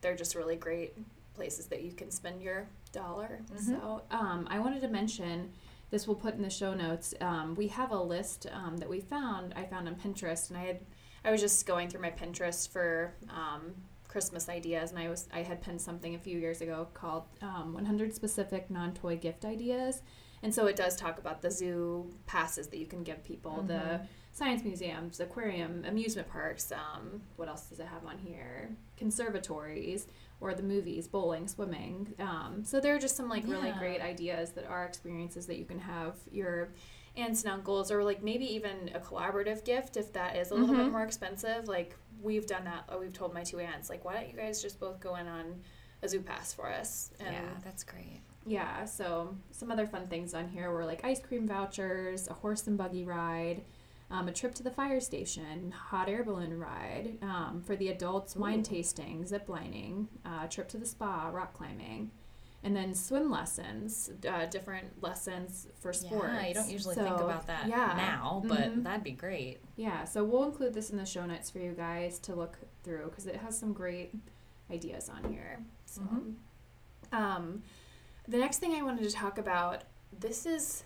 they're just really great places that you can spend your dollar.
Mhm.
So um, I wanted to mention this. We'll put in the show notes. Um, we have a list um, that we found. I found on Pinterest,
and I had I was just going through my Pinterest for um, Christmas ideas, and I was I had pinned something a few years ago called
um, 100 specific non-toy gift ideas.
And so it does talk about the zoo passes that you can give people, the
Mhm.
science museums, aquarium, amusement parks. Um, what else does it have on here? Conservatories or the movies, bowling, swimming. Um, so there are just some like really great ideas that are experiences that you can have your aunts and uncles, or like maybe even a collaborative gift if that is a little bit
Mhm.
more expensive. Like we've done that. uh, We've told my two aunts like, why don't you guys just both go in on a zoo pass for us? And
yeah that's great
Yeah, so some other fun things on here were like ice cream vouchers, a horse and buggy ride, um, a trip to the fire station, hot air balloon ride, um, for the adults, wine
Ooh.
tasting, zip lining, uh, trip to the spa, rock climbing. and then swim lessons, uh, different lessons for sports.
Yeah, you don't usually think about that
yeah.
now, but
Mhm.
that'd be great.
Yeah, so we'll include this in the show notes for you guys to look through because it has some great ideas on here. So,
Mhm.
Um, the next thing I wanted to talk about this is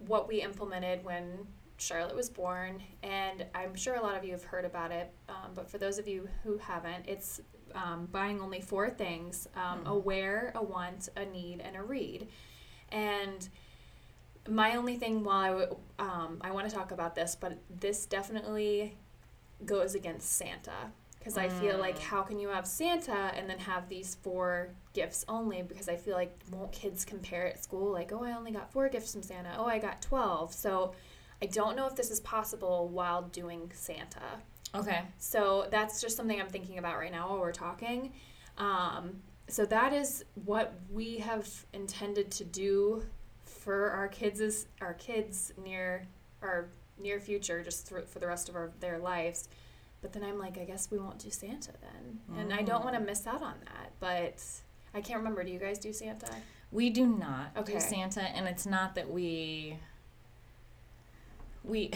what we implemented when Charlotte was born, and I'm sure a lot of you have heard about it, um, but for those of you who haven't, it's um, buying only four things um, a wear, a want, a need, and a read. And my only thing while I, w- um, I want to talk about this, but this definitely goes against Santa. Because I feel like, how can you have Santa and then have these four gifts only? Because I feel like, won't kids compare at school? Like, oh, I only got four gifts from Santa. Oh, I got 12. So I don't know if this is possible while doing Santa.
Okay.
So that's just something I'm thinking about right now while we're talking. Um, so that is what we have intended to do for our kids is our kids near our near future, just through, for the rest of our, their lives. But then I'm like, I guess we won't do Santa then, and I don't want to miss out on that. But I can't remember. Do you guys do Santa?
We do not
Okay.
do Santa, and it's not that we we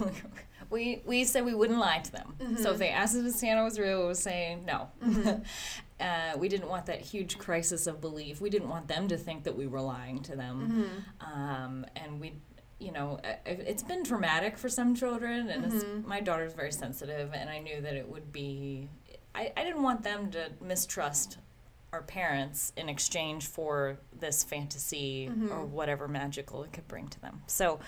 we we said we wouldn't lie to them. So if they asked us if Santa was real, we would say no. uh, we didn't want that huge crisis of belief. We didn't want them to think that we were lying to them. Um, and we, you know, uh, it's been traumatic for some children, and it's, my daughter's very sensitive, and I knew that it would be. I, I didn't want them to mistrust our parents in exchange for this fantasy or whatever magical it could bring to them. So,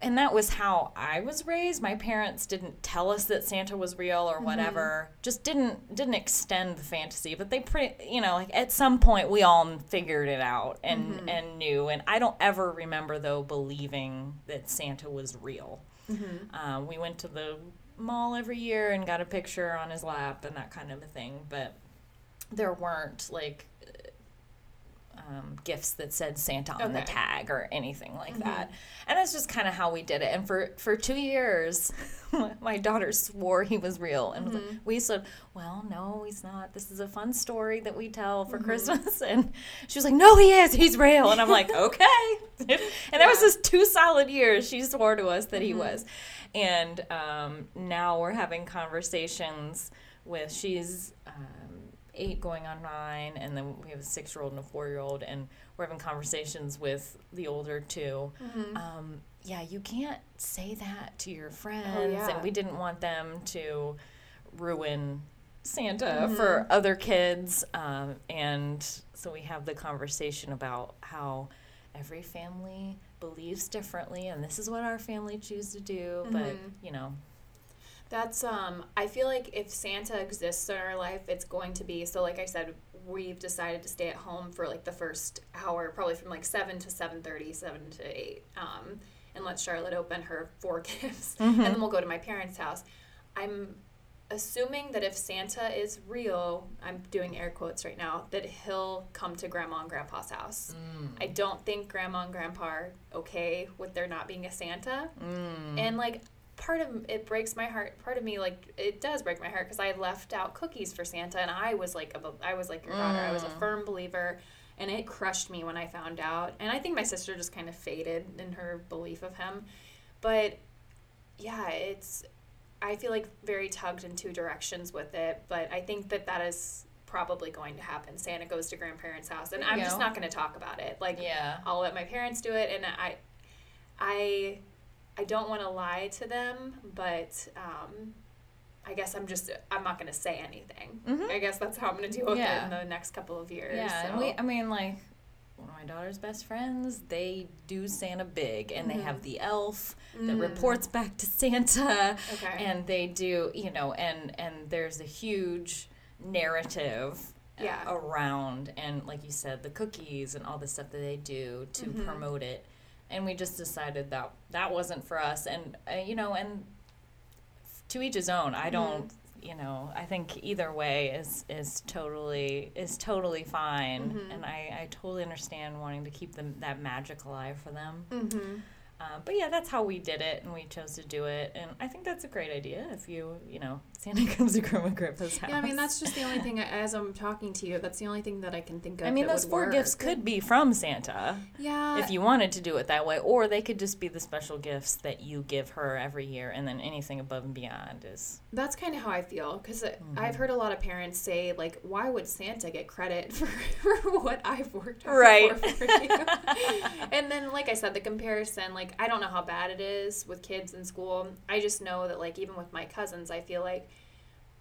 and that was how I was raised. My parents didn't tell us that Santa was real or mm-hmm. whatever. Just didn't didn't extend the fantasy, but they pretty, you know, like at some point we all figured it out and mm-hmm. and knew. And I don't ever remember though believing that Santa was real. Mm-hmm. Uh, we went to the mall every year and got a picture on his lap and that kind of a thing, but there weren't like um, gifts that said Santa on the tag or anything like that. And that's just kind of how we did it. And for for two years, my daughter swore he was real, and like- we said, "Well, no, he's not. This is a fun story that we tell for Christmas." And she was like, "No, he is. He's real." And I'm like, "Okay." and that was just two solid years. She swore to us that he was. And um, now we're having conversations with she's. Um, eight going on nine and then we have a six year old and a four year old and we're having conversations with the older 2 um, yeah you can't say that to your friends
yeah.
and we didn't want them to ruin santa for other kids um, and so we have the conversation about how every family believes differently and this is what our family choose to do but you know
That's um I feel like if Santa exists in our life, it's going to be so like I said, we've decided to stay at home for like the first hour, probably from like 7 to 7:30, 7 to 8. Um and let Charlotte open her four gifts and then we'll go to my parents' house. I'm assuming that if Santa is real, I'm doing air quotes right now, that he'll come to grandma and grandpa's house. I don't think grandma and grandpa are okay with there not being a Santa. And like part of it breaks my heart. Part of me like it does break my heart because I left out cookies for Santa and I was like a, I was like your daughter. I was a firm believer and it crushed me when I found out. And I think my sister just kind of faded in her belief of him. But yeah, it's I feel like very tugged in two directions with it, but I think that that is probably going to happen. Santa goes to grandparents' house, and I'm just not going to talk about it. Like,
Yeah.
I'll let my parents do it, and I, I, I don't want to lie to them, but um, I guess I'm just I'm not going to say anything. I guess that's how I'm going to deal with
Mm-hmm. Yeah.
it in the next couple of years.
Yeah, and we, I mean, like, one of my daughter's best friends, they do Santa big, and they have the elf that reports back to Santa,
Okay.
and they do, you know, and and there's a huge narrative.
Yeah.
around and like you said the cookies and all the stuff that they do to
Mm-hmm.
promote it and we just decided that that wasn't for us and uh, you know and to each his own. I don't you know i think either way is is totally is totally fine and i i totally understand wanting to keep them that magic alive for them.
Mm-hmm.
Um, but yeah, that's how we did it, and we chose to do it. And I think that's a great idea. If you, you know, Santa comes to Grandma Grandpa's house.
Yeah, I mean that's just the only thing as I'm talking to you. That's the only thing that I can think of.
I mean, those four
work.
gifts could be from Santa
Yeah.
if you wanted to do it that way, or they could just be the special gifts that you give her every year, and then anything above and beyond is.
That's kind of how I feel because
Mm-hmm.
I've heard a lot of parents say like, "Why would Santa get credit for, for what I've worked hard
Right.
for, for you?" and then, like I said, the comparison. Like, I don't know how bad it is with kids in school. I just know that, like, even with my cousins, I feel like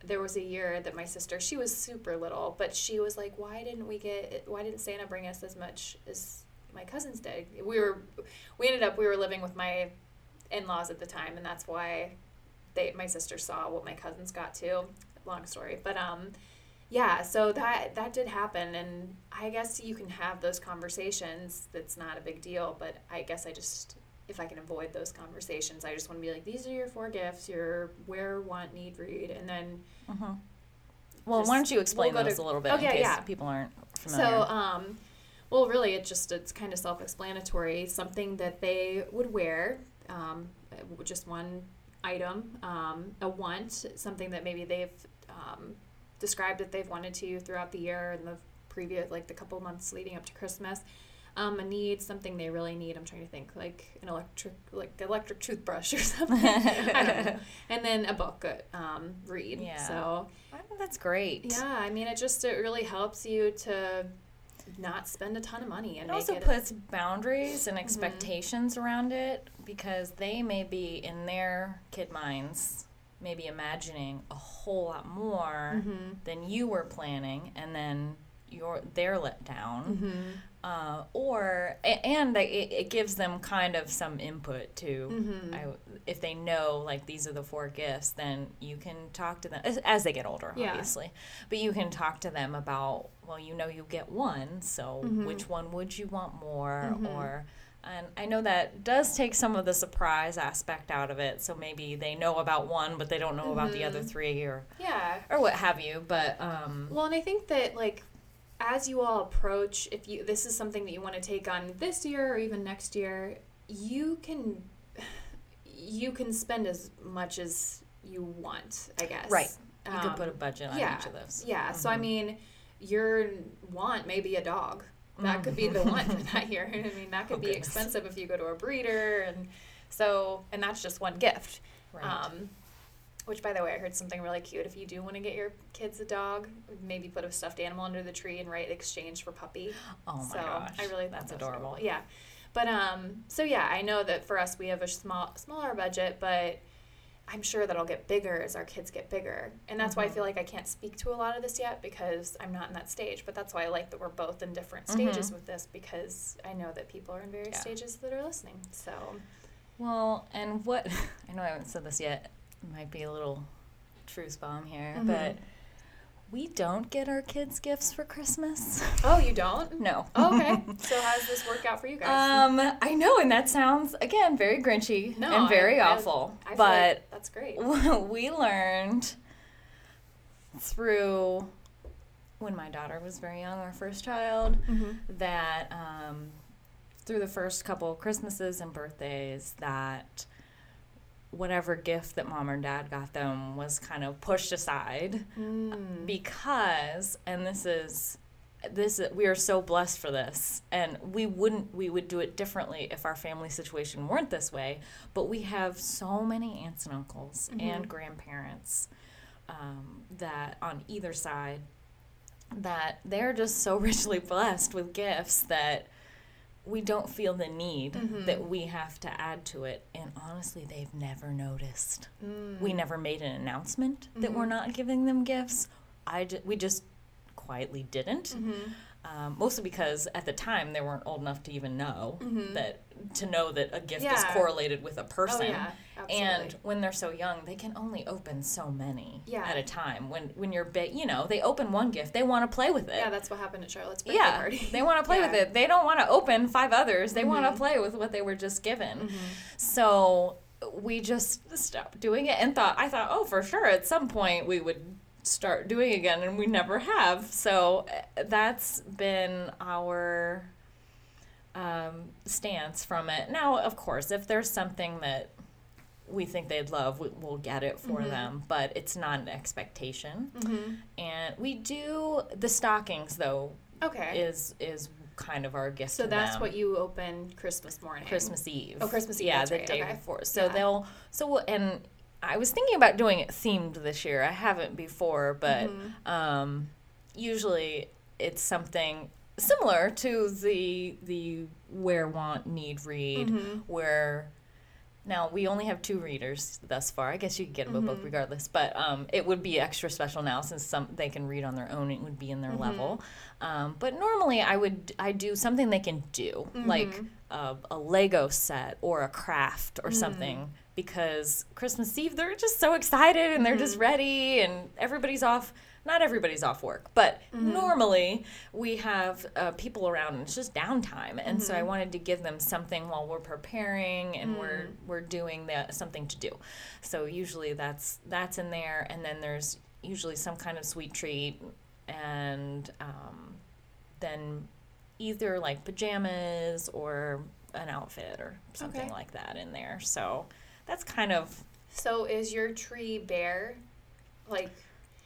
there was a year that my sister, she was super little, but she was like, "Why didn't we get? Why didn't Santa bring us as much as my cousins did?" We were, we ended up, we were living with my in-laws at the time, and that's why they my sister saw what my cousins got too. Long story, but um, yeah. So that that did happen, and I guess you can have those conversations. That's not a big deal, but I guess I just if I can avoid those conversations, I just want to be like, these are your four gifts. Your where, want, need, read, and then
Well,
Just-
why don't you explain
we'll
those
to-
a little bit
Okay,
in case
yeah.
people aren't familiar?
So, um, well, really, it's just it's kind of self-explanatory. Something that they would wear, um, just one item, um, a want, something that maybe they've um, described that they've wanted to throughout the year and the previous, like the couple months leading up to Christmas. Um, a need, something they really need. I'm trying to think, like an electric, like electric toothbrush or something. I don't know. And then a book, uh, um, read.
Yeah.
So
that's great.
yeah, I mean, it just it really helps you to not spend a ton of money and
It also
it.
puts boundaries and expectations around it because they may be in their kid minds maybe imagining a whole lot more
Mm-hmm.
than you were planning and then you're they're let down
Mm-hmm.
Uh, or and it, it gives them kind of some input to
Mm-hmm.
I, if they know like these are the four gifts then you can talk to them as, as they get older
Yeah.
obviously but you can talk to them about well you know you get one so
Mm-hmm.
which one would you want more or and I know that does take some of the surprise aspect out of it. So maybe they know about one, but they don't know about the other
Mm-hmm.
three, or
Yeah.
or what have you. But um,
Well, and I think that like as you all approach, if you this is something that you want to take on this year or even next year, you can you can spend as much as you want. I guess.
Right. you
Um,
could put a budget on
yeah,
each of those.
Yeah. So I mean, your want may be a dog. That could be the one for that year. I mean, that could
Oh,
be
goodness.
expensive if you go to a breeder, and so and that's just one gift.
Right.
Um, which, by the way, I heard something really cute. If you do want to get your kids a dog, maybe put a stuffed animal under the tree and write exchange for puppy.
oh my
so
gosh,
I really
that's
thought that was
adorable.
cool. Yeah, but um, so yeah, I know that for us we have a small, smaller budget, but I'm sure that'll get bigger as our kids get bigger, and that's why
Mm-hmm.
I feel like I can't speak to a lot of this yet because I'm not in that stage. But that's why I like that we're both in different stages with this because I know that people are in various
Mm-hmm. Yeah.
stages that are listening. So
Well, and what I know I haven't said this yet. Might be a little truth bomb here,
Mm-hmm.
but we don't get our kids gifts for Christmas.
oh, you don't?
no.
Oh, okay. so how does this work out for you guys?
Um, I know, and that sounds again very grinchy
No,
and very
I- I-
awful.
I feel
but
like that's great.
we learned through when my daughter was very young, our first child,
Mm-hmm.
that um, through the first couple of Christmases and birthdays, that whatever gift that mom or dad got them was kind of pushed aside
Mm.
because, and this is. This we are so blessed for this, and we wouldn't we would do it differently if our family situation weren't this way. But we have so many aunts and uncles and grandparents um, that on either side that they're just so richly blessed with gifts that we don't feel the need mm-hmm. that we have to add to it. And honestly, they've never noticed. Mm. We never made an announcement that we're mm-hmm. not giving them gifts. I ju- we just quietly didn't. Mm-hmm. Um, mostly because at the time they weren't old enough to even know that to know that a gift is correlated with a person.
Oh yeah.
And when they're so young, they can only open so many
Yeah.
at a time. When when you're big, you know, they open one gift, they want to play with it.
yeah, that's what happened at Charlotte's birthday
Yeah,
party.
they want to play with
Yeah. Mm-hmm.
it. They don't want to open five others. They want to play with what they were just given. So we just stopped doing it and thought I thought, oh, for sure, at some point we would start doing again, and we never have. So uh, that's been our um, stance from it. Now, of course, if there's something that we think they'd love, we, we'll get it for
Mhm.
them, but it's not an expectation.
Mm-hmm.
And we do the stockings though
Okay.
is is kind of our gift.
so that's
them.
what you open Christmas morning.
Christmas Eve.
Oh, Christmas Eve,
Yeah, the
right,
day
okay.
before. So
Yeah.
they'll so and I was thinking about doing it themed this year. I haven't before, but
Mhm.
um, usually it's something similar to the the where want need read
Mhm.
where now we only have two readers thus far. I guess you could get them a book regardless, but um, it would be extra special now since some they can read on their own. It would be in their
Mhm.
level. Um, but normally I would I do something they can do like
Mhm.
a, a Lego set or a craft or
Mm.
something because Christmas Eve they're just so excited and they're just
Mhm.
ready and everybody's off. Not everybody's off work, but
Mhm.
normally we have uh, people around and it's just downtime. And so I
Mhm.
wanted to give them something while we're preparing and we're
Mm.
we're doing the, something to do. So usually that's that's in there, and then there's usually some kind of sweet treat, and um, then either like pajamas or an outfit or something
Okay.
like that in there. So that's kind of
So is your tree bare? Like,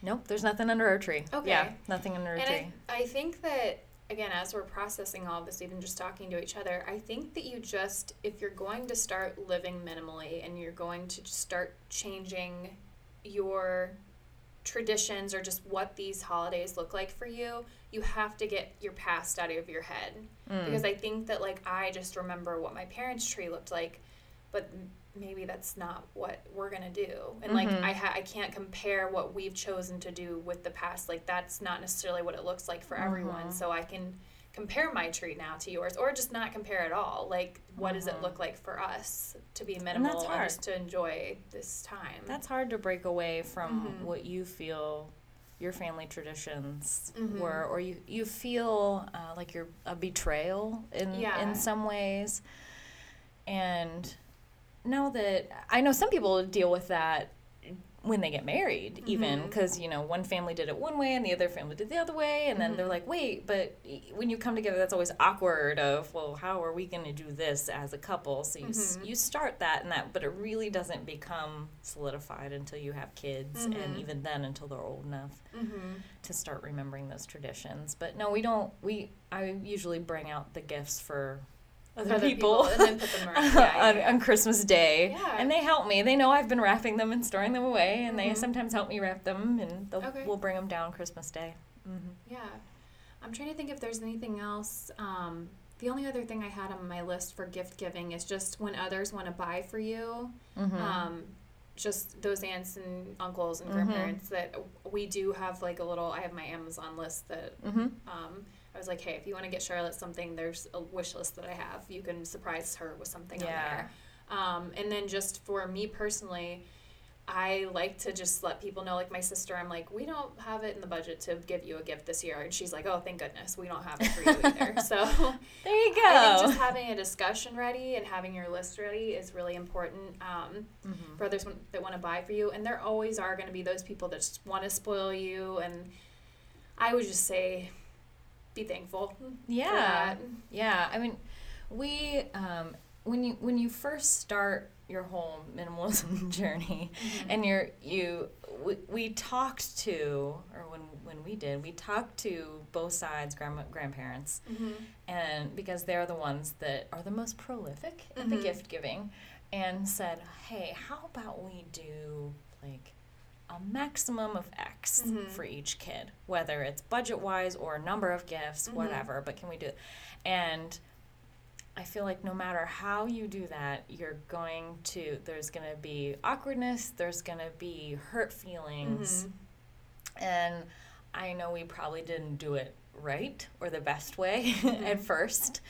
nope. There's nothing under our tree.
Okay.
Yeah, nothing under our
and
tree.
I, I think that again, as we're processing all of this, even just talking to each other, I think that you just, if you're going to start living minimally and you're going to start changing your traditions or just what these holidays look like for you, you have to get your past out of your head.
Mm.
Because I think that, like, I just remember what my parents' tree looked like, but maybe that's not what we're gonna do. And like,
Mhm.
I ha- I can't compare what we've chosen to do with the past. Like, that's not necessarily what it looks like for everyone.
Mhm.
So I can compare my tree now to yours, or just not compare at all. Like, what does it
Mhm.
look like for us to be minimal and, just to enjoy this time?
That's hard to break away from
Mhm.
what you feel your family traditions
Mhm.
were, or you you feel uh, like you're a betrayal in
Yeah.
in some ways. And now that I know some people deal with that when they get married, even
Mhm.
because you know one family did it one way and the other family did the other way, and then they're
Mhm.
like, wait, but when you come together, that's always awkward. Of well, how are we going to do this as a couple? So you s
Mhm.
you start that and that, but it really doesn't become solidified until you have kids, and
Mhm.
even then until they're old enough
mm-hmm.
to start remembering those traditions. But no, we don't. We I usually bring out the gifts for other,
Other
people,
people, and then put them around. Yeah,
on,
yeah.
on Christmas Day,
Yeah.
and they help me. They know I've been wrapping them and storing them away, and they
Mhm.
sometimes help me wrap them, and they'll,
Okay.
we'll bring them down Christmas Day. hmm
Yeah. I'm trying to think if there's anything else. Um, the only other thing I had on my list for gift giving is just when others want to buy for you,
hmm
um, just those aunts and uncles and
Mhm.
grandparents that we do have like a little, I have my Amazon list that
hmm
um, I was like, hey, if you want to get Charlotte something, there's a wish list that I have. You can surprise her with something
Yeah.
on there. Um, and then just for me personally, I like to just let people know, like my sister, I'm like, we don't have it in the budget to give you a gift this year. And she's like, oh, thank goodness, we don't have it for you either. so
There you go.
I think just having a discussion ready and having your list ready is really important um,
Mhm.
for others that want to buy for you. And there always are going to be those people that just want to spoil you. And I would just say, be thankful.
Yeah. Yeah, I mean, we um, when you when you first start your whole minimalism journey, and you're you we, we talked to or when when we did we talked to both sides grandma grandparents
Mhm.
and because they're the ones that are the most prolific in the gift giving and said hey how about we do like a maximum of X
Mhm.
for each kid, whether it's budget wise or number of gifts,
Mhm.
whatever, but can we do it? And I feel like no matter how you do that, you're going to, there's going to be awkwardness, there's going to be hurt feelings.
Mhm.
And I know we probably didn't do it right or the best way at first.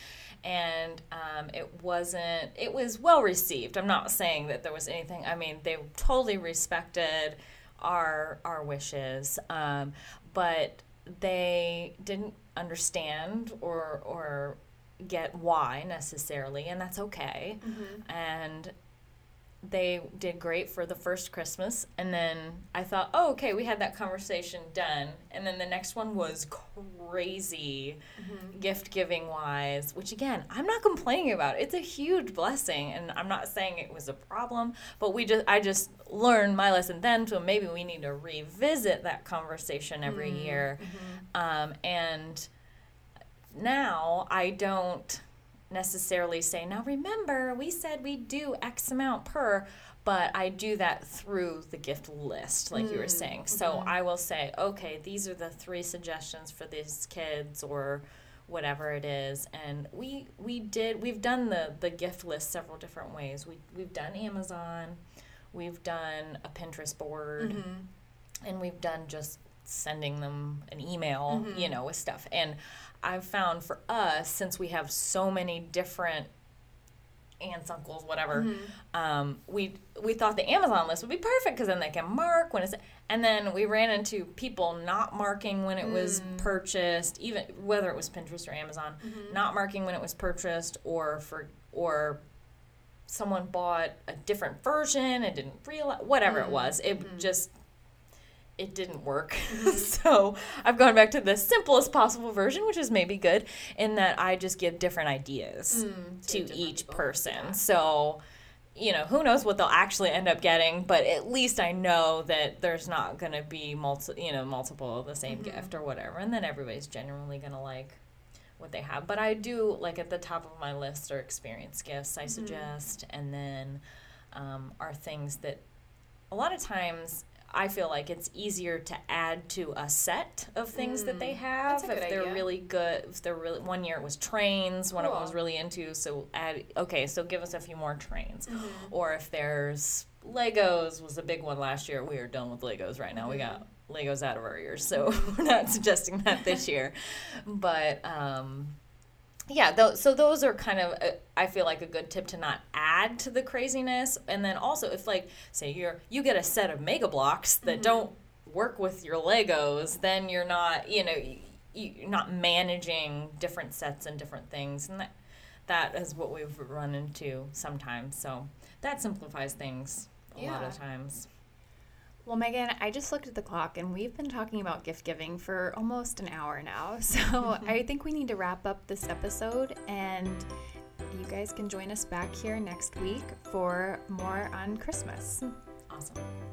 And um, it wasn't, it was well received. I'm not saying that there was anything, I mean, they totally respected our, our wishes, um, but they didn't understand or, or get why necessarily, and that's okay
Mhm.
and they did great for the first Christmas. And then I thought, oh, okay, we had that conversation done. And then the next one was crazy mm-hmm. gift giving wise, which again, I'm not complaining about. It's a huge blessing. And I'm not saying it was a problem, but we just, I just learned my lesson then. So maybe we need to revisit that conversation every mm-hmm. year. Mm-hmm. Um, and now I don't necessarily say, now remember, we said we do X amount per, but I do that through the gift list, like you were mm, saying. So mm-hmm. I will say, okay, these are the three suggestions for these kids or whatever it is. And we we did we've done the the gift list several different ways. We we've done amazon we've done a pinterest board mm-hmm. and we've done just sending them an email, you mm-hmm. know, with stuff. And I've found for us, since we have so many different aunts, uncles, whatever, mm-hmm. um, we we thought the Amazon list would be perfect because then they can mark when it's. And then we ran into people not marking when it was mm. purchased, even whether it was Pinterest or Amazon, mm-hmm. not marking when it was purchased, or for or someone bought a different version and didn't realize whatever it mm-hmm. was. It just it didn't work. so I've gone back to the simplest possible version, which is maybe good, in that I just give different ideas mm, to
different
each
people.
person.
Yeah.
So, you know, who knows what they'll actually end up getting, but at least I know that there's not going to be multi, you know, multiple of the same mm-hmm. gift or whatever, and then everybody's generally going to like what they have. But I do like at the top of my list are experience gifts I mm-hmm. suggest, and then um, are things that a lot of times I feel like it's easier to add to a set of things that they have
Mm, a
if they're
idea.
really good. If they're really one year it was trains, one of them was really into. So add okay, so give us a few more trains,
Mm-hmm.
or if there's Legos was a big one last year. We are done with Legos right now. We got
Mm-hmm.
Legos out of our ears, so we're not suggesting that this year. But um, yeah, so those are kind of uh, I feel like a good tip to not add to the craziness, and then also if like say you're you get a set of Mega Bloks that don't work with your Legos, then you're not you know you, you're not managing different sets and different things, and that that is what we've run into sometimes. So that simplifies things a lot of times.
Well, Megan, I just looked at the clock and we've been talking about gift giving for almost an hour now. So I think we need to wrap up this episode and you guys can join us back here next week for more on Christmas.
Awesome.